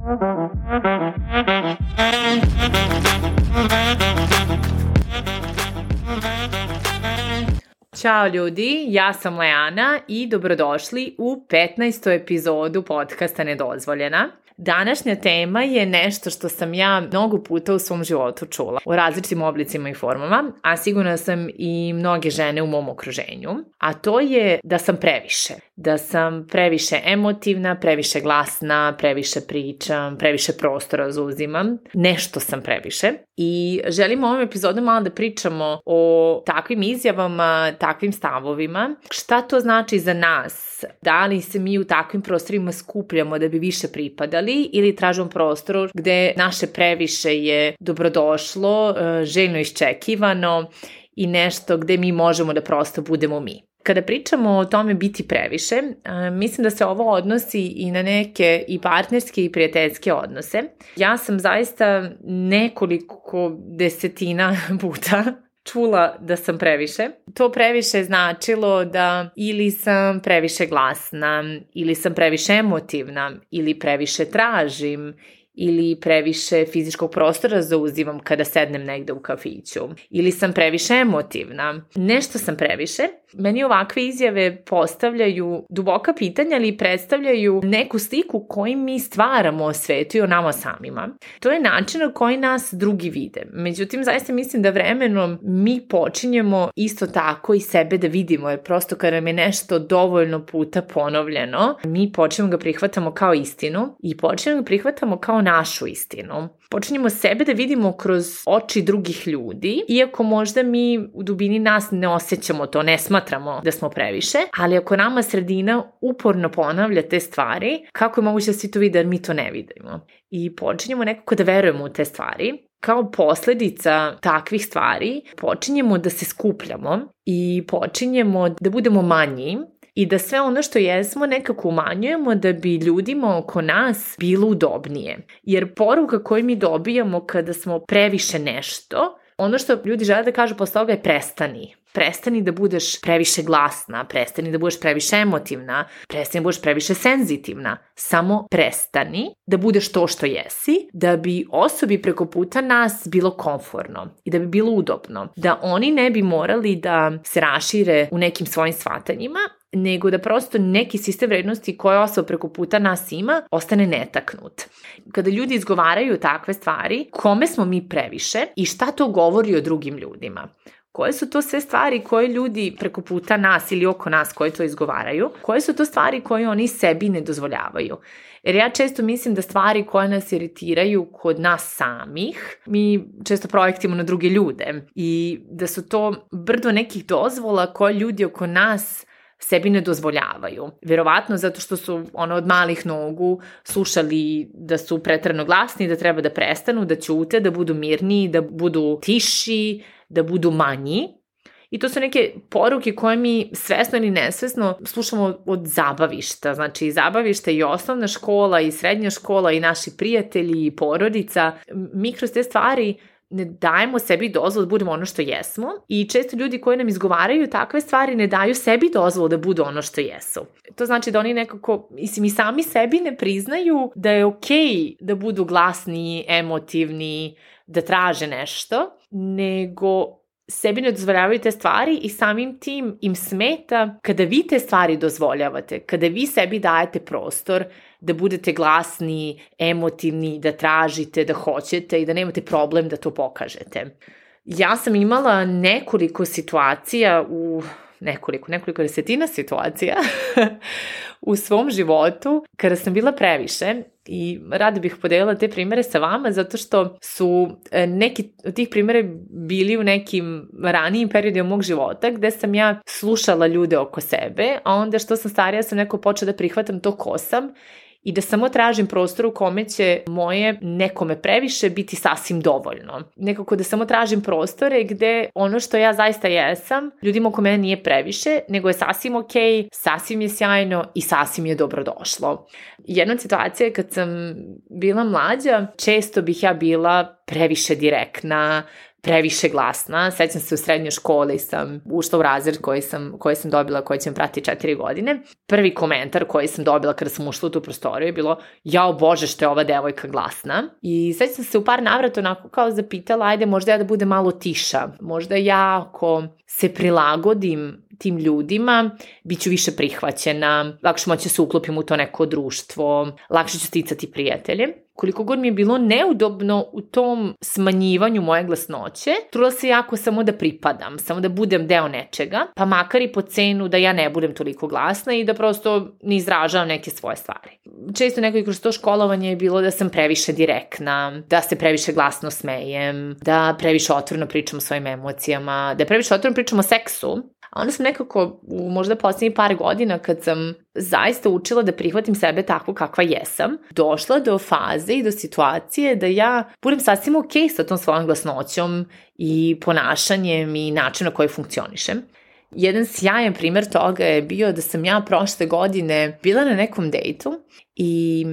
Ćao ljudi, ja sam Leana i dobrodošli u 15. epizodu podcasta Nedozvoljena. Današnja tema je nešto što sam ja mnogo puta u svom životu čula u različitim oblicima i formama, a sigurno sam i mnoge žene u mom okruženju, a to je da sam previše. Da sam previše emotivna, previše glasna, previše pričam, previše prostora zauzimam. Nešto sam previše. I želim u ovom epizodu malo da pričamo o takvim izjavama, takvim stavovima. Šta to znači za nas? Da li se mi u takvim prostorima skupljamo da bi više pripadali ili tražimo prostor gde naše previše je dobrodošlo, e, željno iščekivano i nešto gde mi možemo da prosto budemo mi. Kada pričamo o tome biti previše, mislim da se ovo odnosi i na neke i partnerske i prijateljske odnose. Ja sam zaista nekoliko desetina puta čula da sam previše. To previše značilo da ili sam previše glasna, ili sam previše emotivna, ili previše tražim, ili previše fizičkog prostora zauzimam kada sednem negde u kafiću, ili sam previše emotivna, nešto sam previše. Meni ovakve izjave postavljaju duboka pitanja, ali predstavljaju neku sliku koju mi stvaramo o svetu i o nama samima. To je način na koji nas drugi vide. Međutim, zaista mislim da vremenom mi počinjemo isto tako i sebe da vidimo, jer prosto kada nam je nešto dovoljno puta ponovljeno, mi počnemo ga prihvatamo kao istinu i počnemo ga prihvatamo kao našu istinu. Počinjemo sebe da vidimo kroz oči drugih ljudi, iako možda mi u dubini nas ne osjećamo to, ne smatramo da smo previše, ali ako nama sredina uporno ponavlja te stvari, kako je moguće da svi to vide, da mi to ne vidimo. I počinjemo nekako da verujemo u te stvari, kao posledica takvih stvari počinjemo da se skupljamo i počinjemo da budemo manji i da sve ono što jesmo nekako umanjujemo da bi ljudima oko nas bilo udobnije. Jer poruka koju mi dobijamo kada smo previše nešto, ono što ljudi žele da kažu posle toga je prestani. Prestani da budeš previše glasna, prestani da budeš previše emotivna, prestani da budeš previše senzitivna. Samo prestani da budeš to što jesi, da bi osobi preko puta nas bilo komforno i da bi bilo udobno. Da oni ne bi morali da se rašire u nekim svojim shvatanjima, nego da prosto neki sistem vrednosti koje osoba preko puta nas ima ostane netaknut. Kada ljudi izgovaraju takve stvari, kome smo mi previše i šta to govori o drugim ljudima? Koje su to sve stvari koje ljudi preko puta nas ili oko nas koje to izgovaraju? Koje su to stvari koje oni sebi ne dozvoljavaju? Jer ja često mislim da stvari koje nas iritiraju kod nas samih, mi često projektimo na druge ljude i da su to brdo nekih dozvola koje ljudi oko nas sebi ne dozvoljavaju. Verovatno zato što su ono od malih nogu slušali da su pretrano glasni, da treba da prestanu, da ćute, da budu mirniji, da budu tiši, da budu manji. I to su neke poruke koje mi svesno ili nesvesno slušamo od zabavišta. Znači, zabavišta i osnovna škola i srednja škola i naši prijatelji i porodica. Mi kroz te stvari ne dajemo sebi dozvolu da budemo ono što jesmo i često ljudi koji nam izgovaraju takve stvari ne daju sebi dozvolu da budu ono što jesu. To znači da oni nekako, mislim, i sami sebi ne priznaju da je okej okay da budu glasni, emotivni, da traže nešto, nego sebi ne dozvoljavaju te stvari i samim tim im smeta kada vi te stvari dozvoljavate, kada vi sebi dajete prostor da budete glasni, emotivni, da tražite, da hoćete i da nemate problem da to pokažete. Ja sam imala nekoliko situacija u nekoliko, nekoliko desetina situacija u svom životu kada sam bila previše i rado bih podelila te primere sa vama zato što su e, neki od tih primere bili u nekim ranijim periodima mog života gde sam ja slušala ljude oko sebe, a onda što sam starija sam neko počela da prihvatam to ko sam i da samo tražim prostor u kome će moje nekome previše biti sasvim dovoljno. Nekako da samo tražim prostore gde ono što ja zaista jesam, ljudima oko mene nije previše, nego je sasvim ok, sasvim je sjajno i sasvim je dobrodošlo. Jedna od situacija je kad sam bila mlađa, često bih ja bila previše direktna, previše glasna. Sećam se u srednjoj školi sam ušla u razred koji sam, koji sam dobila, koji će me pratiti četiri godine. Prvi komentar koji sam dobila kada sam ušla u tu prostoriju je bilo jao bože što je ova devojka glasna. I sećam se u par navrata onako kao zapitala ajde možda ja da bude malo tiša. Možda ja ako se prilagodim tim ljudima, bit ću više prihvaćena, lakše moći da se uklopim u to neko društvo, lakše ću sticati prijatelje koliko god mi je bilo neudobno u tom smanjivanju moje glasnoće, trudila se jako samo da pripadam, samo da budem deo nečega, pa makar i po cenu da ja ne budem toliko glasna i da prosto ne izražavam neke svoje stvari. Često neko i kroz to školovanje je bilo da sam previše direktna, da se previše glasno smejem, da previše otvoreno pričam o svojim emocijama, da previše otvoreno pričam o seksu, A onda sam nekako u možda poslednjih par godina kad sam zaista učila da prihvatim sebe tako kakva jesam, došla do faze i do situacije da ja budem sasvim ok sa tom svojom glasnoćom i ponašanjem i načinom na koji funkcionišem. Jedan sjajan primer toga je bio da sam ja prošle godine bila na nekom dejtu i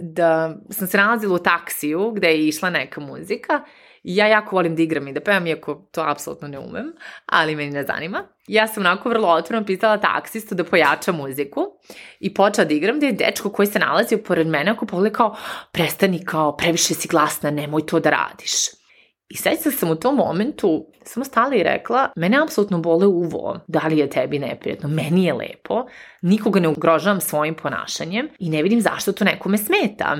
da sam se nalazila u taksiju gde je išla neka muzika Ja jako volim da igram i da pevam, iako to apsolutno ne umem, ali meni ne zanima. Ja sam onako vrlo otvoreno pitala taksistu da pojača muziku i počela da igram da je dečko koji se nalazio pored mene ako pogleda kao prestani kao previše si glasna, nemoj to da radiš. I sećam sam u tom momentu samo stala i rekla, mene apsolutno bole uvo, da li je tebi neprijatno, meni je lepo, nikoga ne ugrožavam svojim ponašanjem i ne vidim zašto to nekome smeta.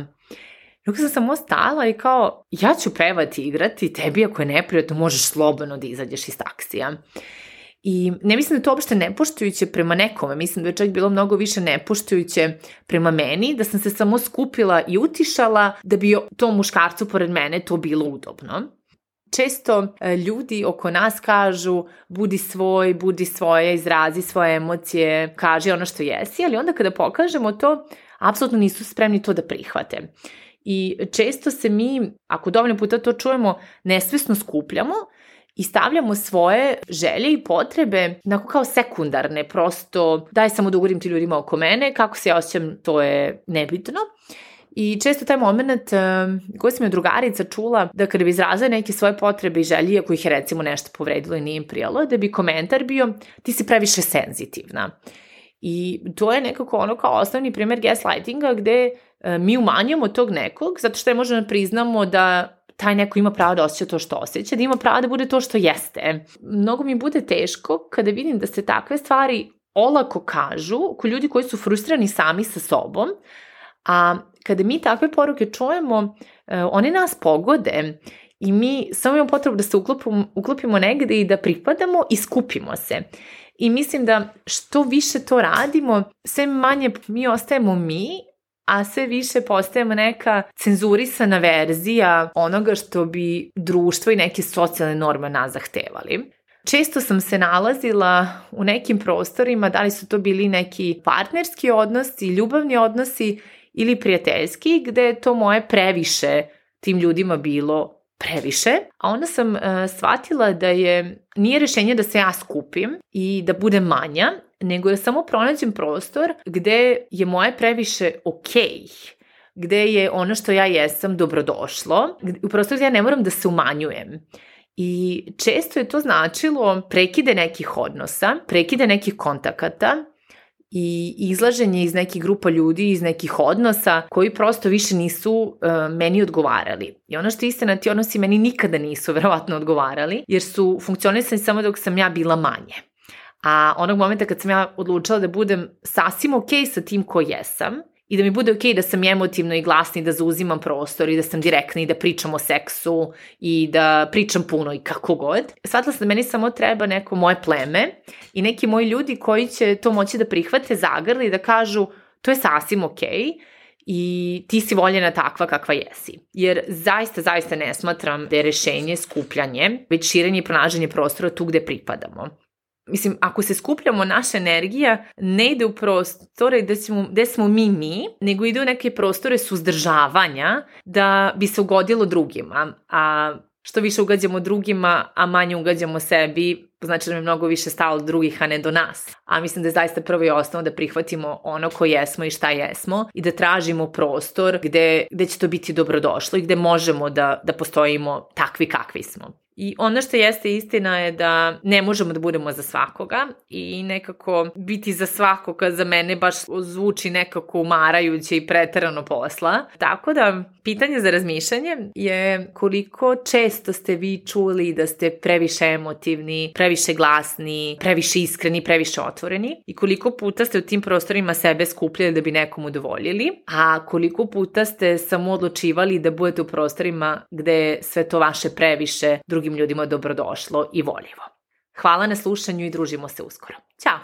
Dok sam samo stala i kao, ja ću pevati i igrati, tebi ako je neprijatno možeš slobodno da izađeš iz taksija. I ne mislim da to uopšte nepoštujuće prema nekome, mislim da je čak bilo mnogo više nepoštujuće prema meni, da sam se samo skupila i utišala da bi tom muškarcu pored mene to bilo udobno. Često e, ljudi oko nas kažu budi svoj, budi svoje, izrazi svoje emocije, kaži ono što jesi, ali onda kada pokažemo to, apsolutno nisu spremni to da prihvate. I često se mi, ako dovoljno puta to čujemo, nesvesno skupljamo i stavljamo svoje želje i potrebe onako kao sekundarne, prosto daj samo da ugodim ti ljudima oko mene, kako se ja osjećam, to je nebitno. I često taj moment uh, koji sam je drugarica čula da kada bi izrazila neke svoje potrebe i želje, ako ih je recimo nešto povredilo i nije im prijalo, da bi komentar bio ti si previše senzitivna. I to je nekako ono kao osnovni primer gaslightinga gde E, mi umanjujemo tog nekog zato što je možda da priznamo da taj neko ima pravo da osjeća to što osjeća, da ima pravo da bude to što jeste. Mnogo mi bude teško kada vidim da se takve stvari olako kažu ko ljudi koji su frustrirani sami sa sobom, a kada mi takve poruke čujemo, e, one nas pogode i mi samo imamo potrebu da se uklopimo, uklopimo negde i da pripadamo i skupimo se. I mislim da što više to radimo, sve manje mi ostajemo mi, a sve više postajemo neka cenzurisana verzija onoga što bi društvo i neke socijalne norme nas zahtevali. Često sam se nalazila u nekim prostorima, da li su to bili neki partnerski odnosi, ljubavni odnosi ili prijateljski, gde je to moje previše tim ljudima bilo previše, a onda sam uh, shvatila da je nije rešenje da se ja skupim i da budem manja, nego da samo pronađem prostor gde je moje previše okej, okay, gde je ono što ja jesam dobrodošlo, u prostor gde ja ne moram da se umanjujem. I često je to značilo prekide nekih odnosa, prekide nekih kontakata, i izlaženje iz nekih grupa ljudi, iz nekih odnosa koji prosto više nisu uh, meni odgovarali. I ono što je istina, ti odnosi meni nikada nisu verovatno odgovarali, jer su funkcionisani samo dok sam ja bila manje. A onog momenta kad sam ja odlučila da budem sasvim ok sa tim ko jesam, i da mi bude okay da sam emotivno i glasni, da zauzimam prostor i da sam direktna i da pričam o seksu i da pričam puno i kako god. Shvatila sam da meni samo treba neko moje pleme i neki moji ljudi koji će to moći da prihvate, zagrli i da kažu to je sasvim okay i ti si voljena takva kakva jesi. Jer zaista, zaista ne smatram da je rešenje skupljanje, već širenje i pronaženje prostora tu gde pripadamo. Mislim, ako se skupljamo, naša energija ne ide u prostore gde smo, gde smo mi mi, nego ide u neke prostore suzdržavanja da bi se ugodilo drugima. A što više ugađamo drugima, a manje ugađamo sebi, znači da nam je mnogo više stalo drugih, a ne do nas. A mislim da je zaista prvo i osnovno da prihvatimo ono ko jesmo i šta jesmo i da tražimo prostor gde, gde će to biti dobrodošlo i gde možemo da, da postojimo takvi kakvi smo. I ono što jeste istina je da ne možemo da budemo za svakoga i nekako biti za svakoga za mene baš zvuči nekako umarajuće i preterano posla. Tako da pitanje za razmišljanje je koliko često ste vi čuli da ste previše emotivni, previše glasni, previše iskreni, previše otvoreni i koliko puta ste u tim prostorima sebe skupljali da bi nekom udovoljili, a koliko puta ste samo odlučivali da budete u prostorima gde sve to vaše previše drugi drugim ljudima dobrodošlo i voljivo. Hvala na slušanju i družimo se uskoro. Ćao!